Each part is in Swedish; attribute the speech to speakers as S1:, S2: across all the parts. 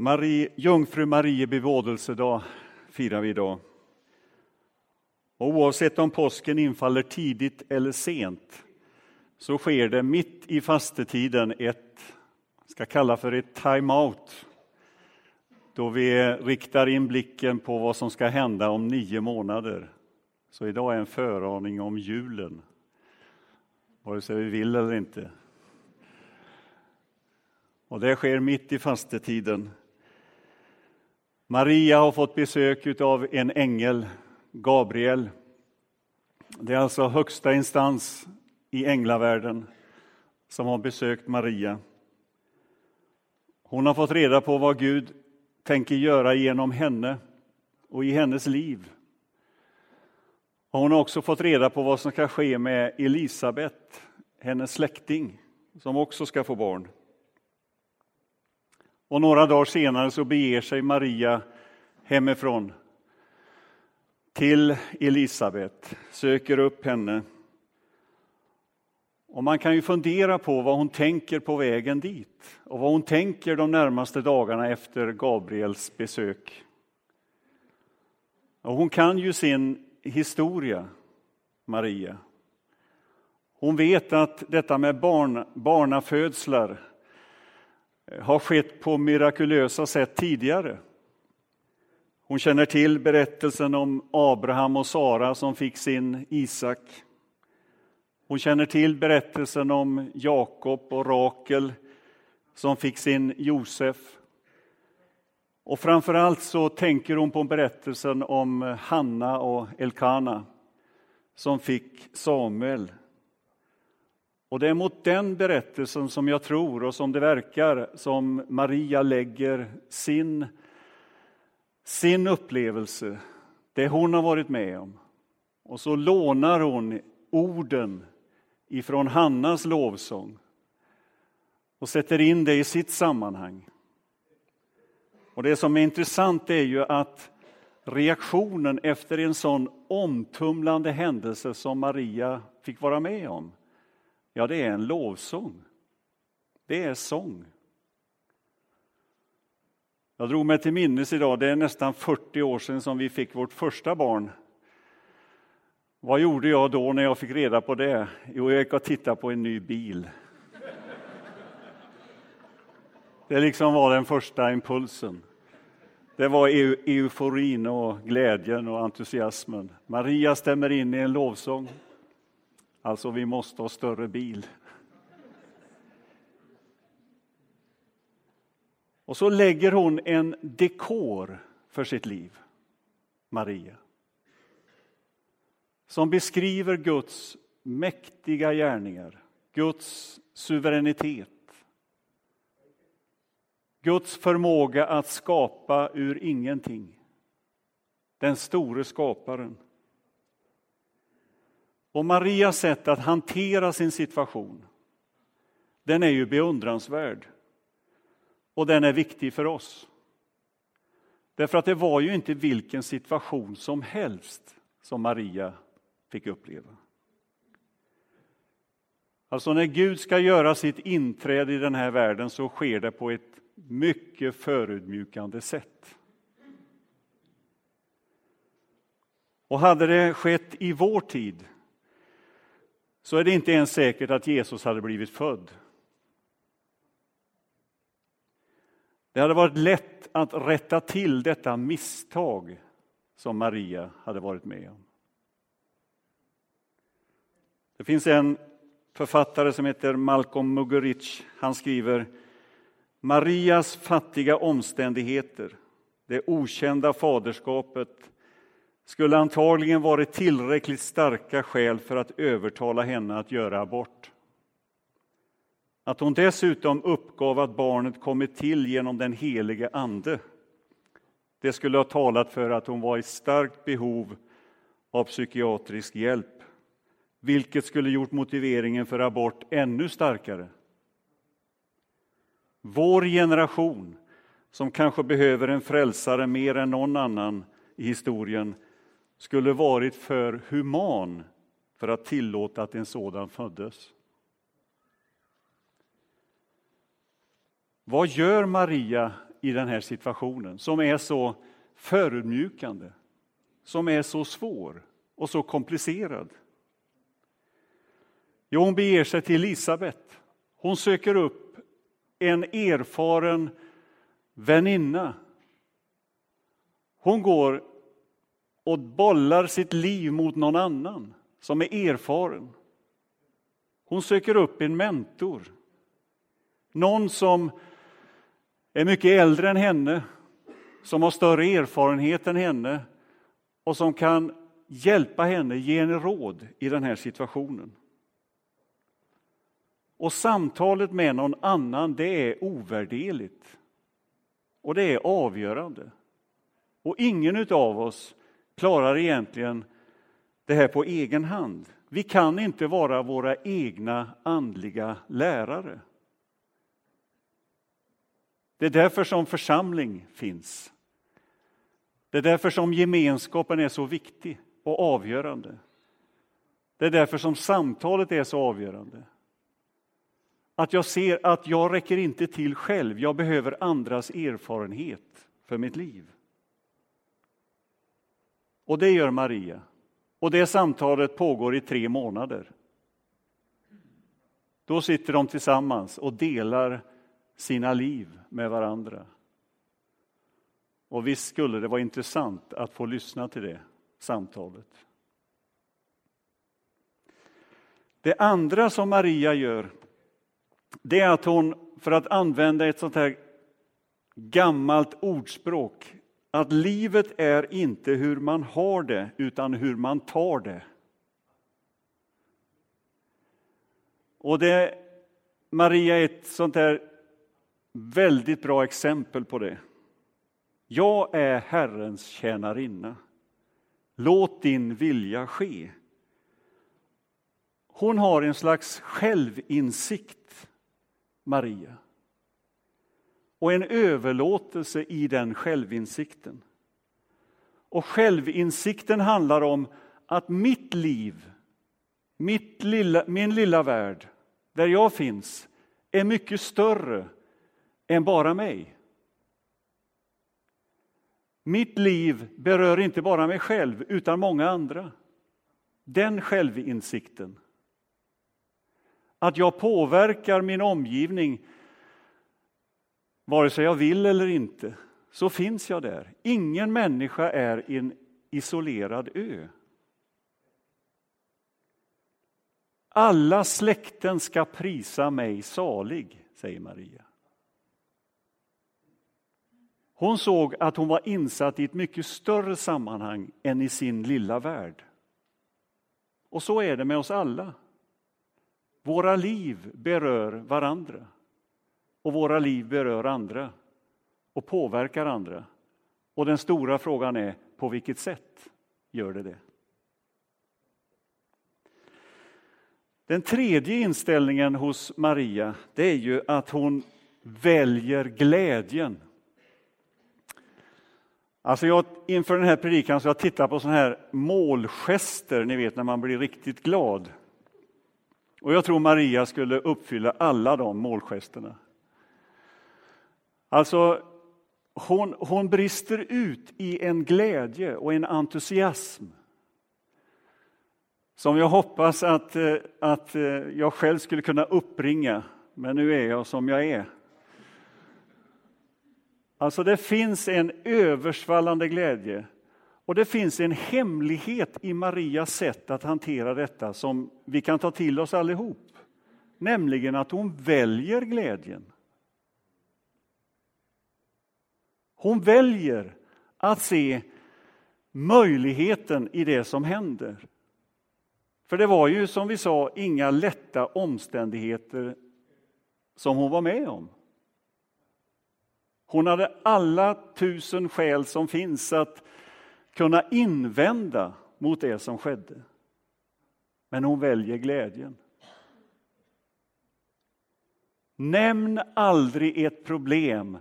S1: Marie, Jungfru Marie bevådelsedag firar vi idag. Och oavsett om påsken infaller tidigt eller sent så sker det mitt i fastetiden ett, ska kalla för ett time-out. Då vi riktar in blicken på vad som ska hända om nio månader. Så idag är en föraning om julen. Vare sig vi vill eller inte. Och det sker mitt i fastetiden. Maria har fått besök av en ängel, Gabriel. Det är alltså högsta instans i änglavärlden som har besökt Maria. Hon har fått reda på vad Gud tänker göra genom henne och i hennes liv. Och hon har också fått reda på vad som ska ske med Elisabet, hennes släkting, som också ska få barn. Och några dagar senare så beger sig Maria hemifrån till Elisabet, söker upp henne. Och man kan ju fundera på vad hon tänker på vägen dit och vad hon tänker de närmaste dagarna efter Gabriels besök. Och hon kan ju sin historia, Maria. Hon vet att detta med barn, barnafödslar har skett på mirakulösa sätt tidigare. Hon känner till berättelsen om Abraham och Sara som fick sin Isak. Hon känner till berättelsen om Jakob och Rakel som fick sin Josef. Och framför allt så tänker hon på berättelsen om Hanna och Elkana som fick Samuel och det är mot den berättelsen som jag tror och som det verkar som Maria lägger sin, sin upplevelse, det hon har varit med om. Och så lånar hon orden ifrån Hannas lovsång och sätter in det i sitt sammanhang. Och Det som är intressant är ju att reaktionen efter en sån omtumlande händelse som Maria fick vara med om Ja, det är en lovsång. Det är sång. Jag drog mig till minnes idag, det är nästan 40 år sedan som vi fick vårt första barn. Vad gjorde jag då när jag fick reda på det? Jo, jag gick och tittade på en ny bil. Det liksom var den första impulsen. Det var euforin och glädjen och entusiasmen. Maria stämmer in i en lovsång. Alltså, vi måste ha större bil. Och så lägger hon en dekor för sitt liv, Maria. Som beskriver Guds mäktiga gärningar, Guds suveränitet. Guds förmåga att skapa ur ingenting. Den store skaparen. Och Marias sätt att hantera sin situation, den är ju beundransvärd. Och den är viktig för oss. Därför att det var ju inte vilken situation som helst som Maria fick uppleva. Alltså när Gud ska göra sitt inträde i den här världen så sker det på ett mycket förödmjukande sätt. Och hade det skett i vår tid så är det inte ens säkert att Jesus hade blivit född. Det hade varit lätt att rätta till detta misstag som Maria hade varit med om. Det finns en författare som heter Malcolm Muggeridge. Han skriver Marias fattiga omständigheter, det okända faderskapet skulle antagligen varit tillräckligt starka skäl för att övertala henne att göra abort. Att hon dessutom uppgav att barnet kommit till genom den helige Ande det skulle ha talat för att hon var i starkt behov av psykiatrisk hjälp vilket skulle gjort motiveringen för abort ännu starkare. Vår generation, som kanske behöver en frälsare mer än någon annan i historien skulle varit för human för att tillåta att en sådan föddes. Vad gör Maria i den här situationen som är så förödmjukande, som är så svår och så komplicerad? Jo, hon beger sig till Elisabet. Hon söker upp en erfaren väninna. Hon går och bollar sitt liv mot någon annan som är erfaren. Hon söker upp en mentor. Någon som är mycket äldre än henne, som har större erfarenhet än henne och som kan hjälpa henne, ge henne råd i den här situationen. Och samtalet med någon annan, det är ovärderligt. Och det är avgörande. Och ingen av oss klarar egentligen det här på egen hand. Vi kan inte vara våra egna andliga lärare. Det är därför som församling finns. Det är därför som gemenskapen är så viktig och avgörande. Det är därför som samtalet är så avgörande. Att jag ser att jag räcker inte till själv, jag behöver andras erfarenhet för mitt liv. Och det gör Maria. Och det samtalet pågår i tre månader. Då sitter de tillsammans och delar sina liv med varandra. Och visst skulle det vara intressant att få lyssna till det samtalet. Det andra som Maria gör, det är att hon, för att använda ett sånt här gammalt ordspråk, att livet är inte hur man har det, utan hur man tar det. Och det, Maria är ett sånt där väldigt bra exempel på det. Jag är Herrens tjänarinna. Låt din vilja ske. Hon har en slags självinsikt, Maria och en överlåtelse i den självinsikten. Och självinsikten handlar om att mitt liv, mitt lilla, min lilla värld, där jag finns, är mycket större än bara mig. Mitt liv berör inte bara mig själv, utan många andra. Den självinsikten. Att jag påverkar min omgivning Vare sig jag vill eller inte, så finns jag där. Ingen människa är en isolerad ö. Alla släkten ska prisa mig salig, säger Maria. Hon såg att hon var insatt i ett mycket större sammanhang än i sin lilla värld. Och så är det med oss alla. Våra liv berör varandra och våra liv berör andra och påverkar andra. Och den stora frågan är, på vilket sätt gör det det? Den tredje inställningen hos Maria, det är ju att hon väljer glädjen. Alltså jag, inför den här predikan så jag tittat på såna här målgester, ni vet när man blir riktigt glad. Och jag tror Maria skulle uppfylla alla de målgesterna. Alltså, hon, hon brister ut i en glädje och en entusiasm som jag hoppas att, eh, att eh, jag själv skulle kunna uppringa, men nu är jag som jag är. Alltså det finns en översvallande glädje och det finns en hemlighet i Marias sätt att hantera detta som vi kan ta till oss allihop. Nämligen att hon väljer glädjen. Hon väljer att se möjligheten i det som händer. För det var ju som vi sa inga lätta omständigheter som hon var med om. Hon hade alla tusen skäl som finns att kunna invända mot det som skedde. Men hon väljer glädjen. Nämn aldrig ett problem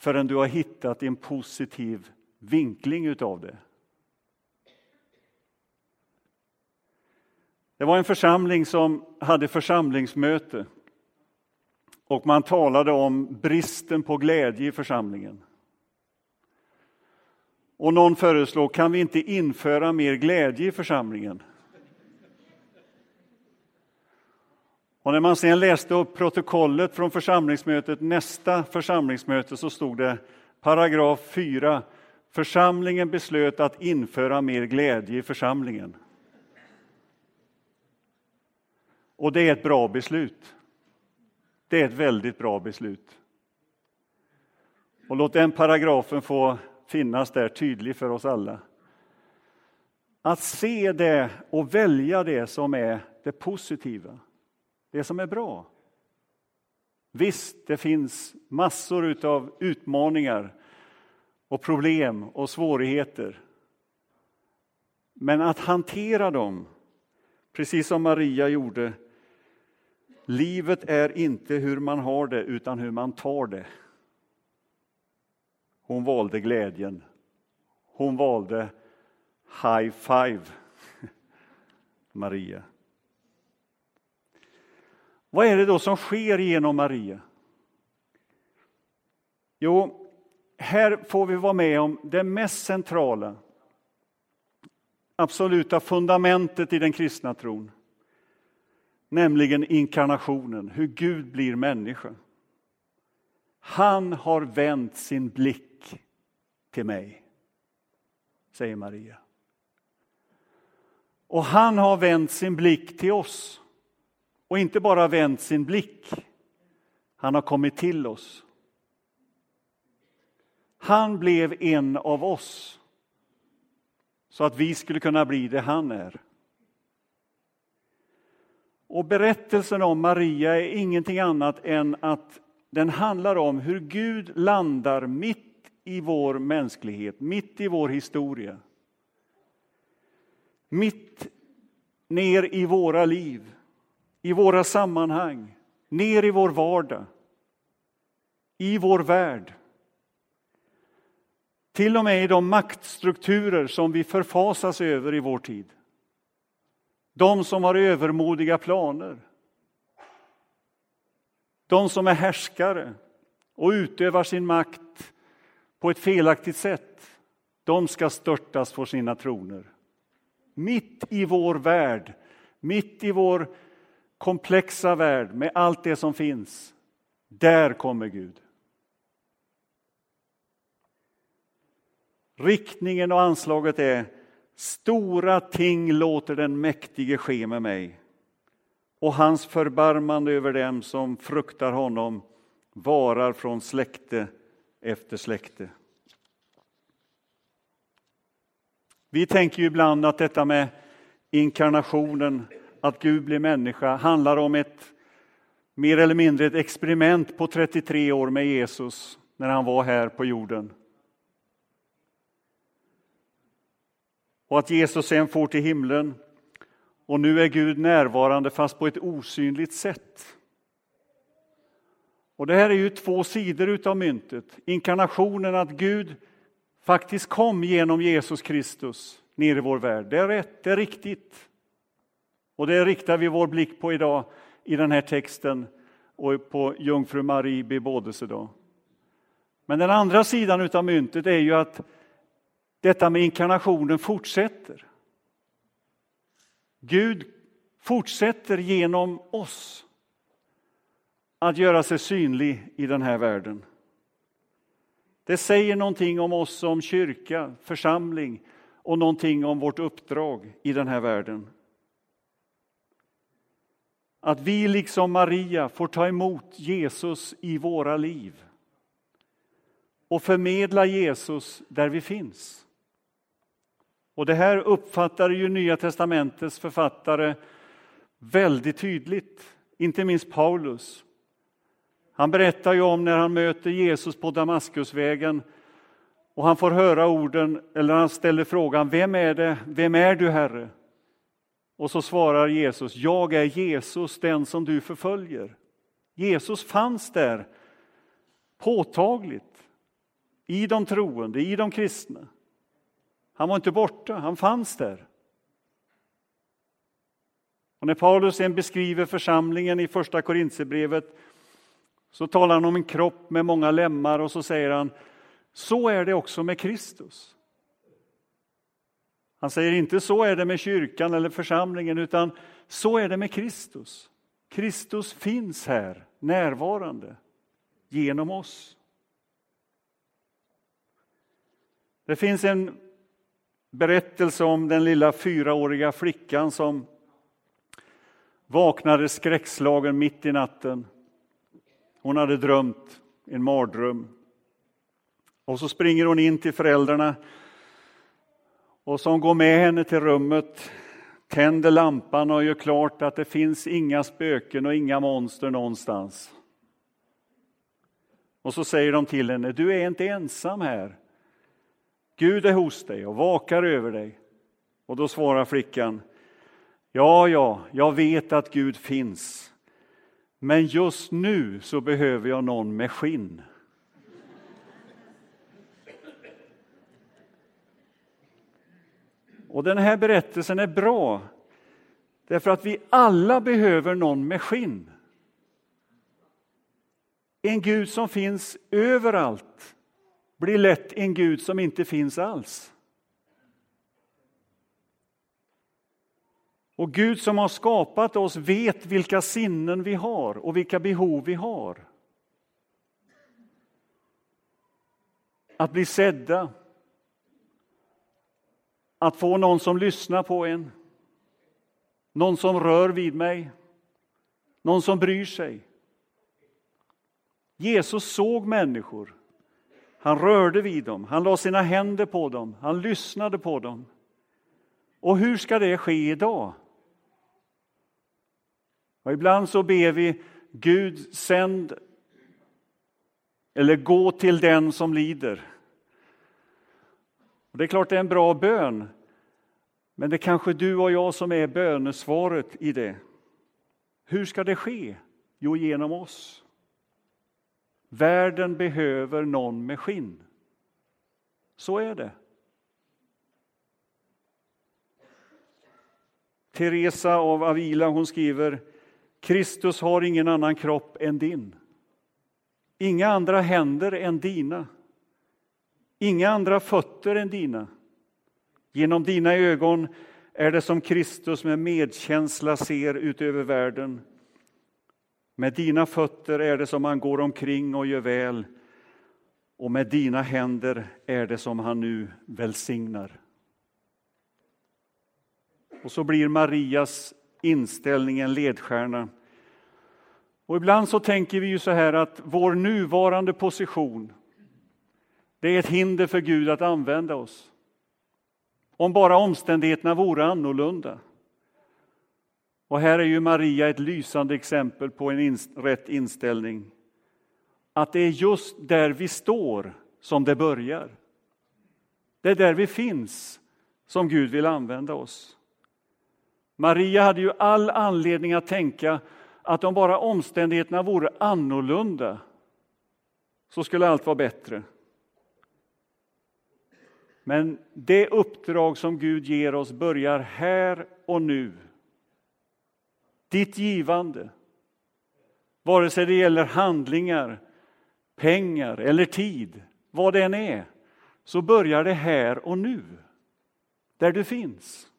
S1: förrän du har hittat en positiv vinkling utav det. Det var en församling som hade församlingsmöte. och man talade om bristen på glädje i församlingen. Och någon föreslog, kan vi inte införa mer glädje i församlingen? Och när man sedan läste upp protokollet från församlingsmötet, nästa församlingsmöte, så stod det paragraf 4. Församlingen beslöt att införa mer glädje i församlingen. Och det är ett bra beslut. Det är ett väldigt bra beslut. Och låt den paragrafen få finnas där tydlig för oss alla. Att se det och välja det som är det positiva, det som är bra. Visst, det finns massor av utmaningar och problem och svårigheter. Men att hantera dem, precis som Maria gjorde, Livet är inte hur man har det, utan hur man tar det. Hon valde glädjen. Hon valde high five, Maria. Vad är det då som sker genom Maria? Jo, här får vi vara med om det mest centrala, absoluta fundamentet i den kristna tron nämligen inkarnationen, hur Gud blir människa. Han har vänt sin blick till mig, säger Maria. Och han har vänt sin blick till oss. Och inte bara vänt sin blick, han har kommit till oss. Han blev en av oss så att vi skulle kunna bli det han är. Och berättelsen om Maria är ingenting annat än att den handlar om hur Gud landar mitt i vår mänsklighet, mitt i vår historia. Mitt ner i våra liv, i våra sammanhang, ner i vår vardag, i vår värld. Till och med i de maktstrukturer som vi förfasas över i vår tid. De som har övermodiga planer. De som är härskare och utövar sin makt på ett felaktigt sätt. De ska störtas på sina troner. Mitt i vår värld, mitt i vår komplexa värld med allt det som finns, där kommer Gud. Riktningen och anslaget är Stora ting låter den mäktige ske med mig och hans förbarmande över dem som fruktar honom varar från släkte efter släkte. Vi tänker ju ibland att detta med inkarnationen, att Gud blir människa, handlar om ett mer eller mindre ett experiment på 33 år med Jesus när han var här på jorden. och att Jesus sen får till himlen och nu är Gud närvarande fast på ett osynligt sätt. Och Det här är ju två sidor av myntet. Inkarnationen, att Gud faktiskt kom genom Jesus Kristus ner i vår värld. Det är rätt, det är riktigt. Och det riktar vi vår blick på idag i den här texten och på jungfru Marie bebådelsedag. Men den andra sidan av myntet är ju att detta med inkarnationen fortsätter. Gud fortsätter genom oss att göra sig synlig i den här världen. Det säger någonting om oss som kyrka, församling och någonting om vårt uppdrag i den här världen. Att vi liksom Maria får ta emot Jesus i våra liv och förmedla Jesus där vi finns. Och det här uppfattar ju Nya testamentets författare väldigt tydligt, inte minst Paulus. Han berättar ju om när han möter Jesus på Damaskusvägen och han får höra orden, eller han ställer frågan, vem är det, vem är du Herre? Och så svarar Jesus, jag är Jesus, den som du förföljer. Jesus fanns där påtagligt i de troende, i de kristna. Han var inte borta, han fanns där. Och när Paulus sen beskriver församlingen i Första Korintierbrevet Så talar han om en kropp med många lemmar och så säger han, så är det också med Kristus. Han säger inte så är det med kyrkan eller församlingen, utan så är det med Kristus. Kristus finns här, närvarande, genom oss. Det finns en berättelse om den lilla fyraåriga flickan som vaknade skräckslagen mitt i natten. Hon hade drömt en mardröm. Och så springer hon in till föräldrarna och som går med henne till rummet, tänder lampan och gör klart att det finns inga spöken och inga monster någonstans. Och så säger de till henne, du är inte ensam här. Gud är hos dig och vakar över dig. Och då svarar flickan, ja, ja, jag vet att Gud finns. Men just nu så behöver jag någon med skinn. Och den här berättelsen är bra därför att vi alla behöver någon med skinn. En Gud som finns överallt blir lätt en Gud som inte finns alls. Och Gud som har skapat oss vet vilka sinnen vi har och vilka behov vi har. Att bli sedda, att få någon som lyssnar på en, någon som rör vid mig, någon som bryr sig. Jesus såg människor. Han rörde vid dem, han la sina händer på dem, han lyssnade på dem. Och hur ska det ske idag? Och ibland så ber vi Gud sänd eller gå till den som lider. Och det är klart det är en bra bön, men det är kanske du och jag som är bönesvaret i det. Hur ska det ske? Jo, genom oss. Världen behöver någon med skinn. Så är det. Teresa av Avila hon skriver Kristus har ingen annan kropp än din. Inga andra händer än dina. Inga andra fötter än dina. Genom dina ögon är det som Kristus med medkänsla ser ut över världen. Med dina fötter är det som han går omkring och gör väl och med dina händer är det som han nu välsignar. Och så blir Marias inställning en ledstjärna. Och ibland så tänker vi ju så här att vår nuvarande position det är ett hinder för Gud att använda oss. Om bara omständigheterna vore annorlunda. Och här är ju Maria ett lysande exempel på en inst rätt inställning. Att det är just där vi står som det börjar. Det är där vi finns som Gud vill använda oss. Maria hade ju all anledning att tänka att om bara omständigheterna vore annorlunda så skulle allt vara bättre. Men det uppdrag som Gud ger oss börjar här och nu. Ditt givande, vare sig det gäller handlingar, pengar eller tid, vad det än är, så börjar det här och nu, där du finns.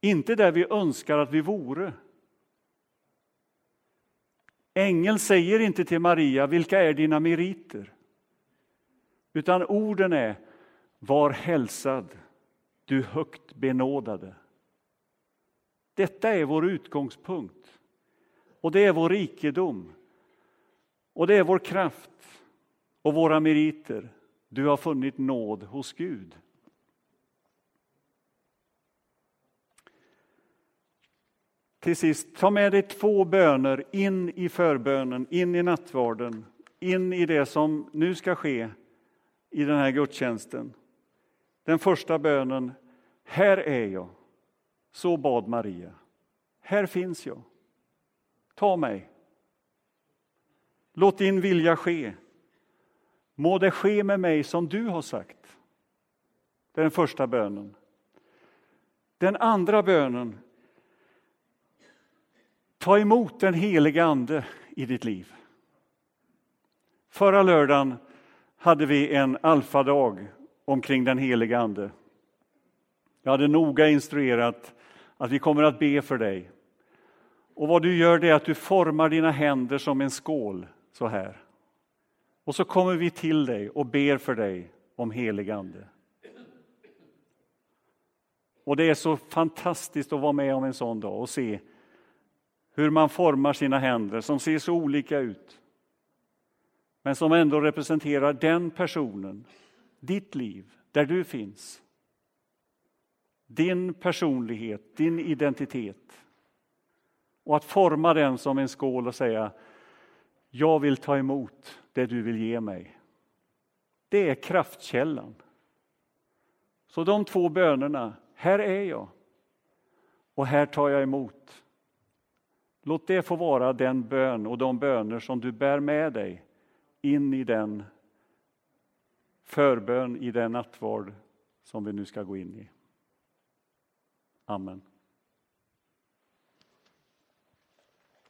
S1: Inte där vi önskar att vi vore. Ängeln säger inte till Maria, vilka är dina meriter? Utan orden är, var hälsad, du högt benådade. Detta är vår utgångspunkt. Och det är vår rikedom. Och det är vår kraft och våra meriter. Du har funnit nåd hos Gud. Till sist, ta med dig två böner in i förbönen, in i nattvarden, in i det som nu ska ske i den här gudstjänsten. Den första bönen, här är jag. Så bad Maria. Här finns jag. Ta mig. Låt din vilja ske. Må det ske med mig som du har sagt. Det är den första bönen. Den andra bönen. Ta emot den helige Ande i ditt liv. Förra lördagen hade vi en alfadag omkring den heliga Ande. Jag hade noga instruerat att vi kommer att be för dig. Och vad du gör det är att du formar dina händer som en skål så här. Och så kommer vi till dig och ber för dig om helig Ande. Och det är så fantastiskt att vara med om en sån dag och se hur man formar sina händer som ser så olika ut. Men som ändå representerar den personen, ditt liv, där du finns. Din personlighet, din identitet. Och att forma den som en skål och säga jag vill ta emot det du vill ge mig. Det är kraftkällan. Så de två bönerna, här är jag och här tar jag emot. Låt det få vara den bön och de böner som du bär med dig in i den förbön i den nattvard som vi nu ska gå in i. Amen.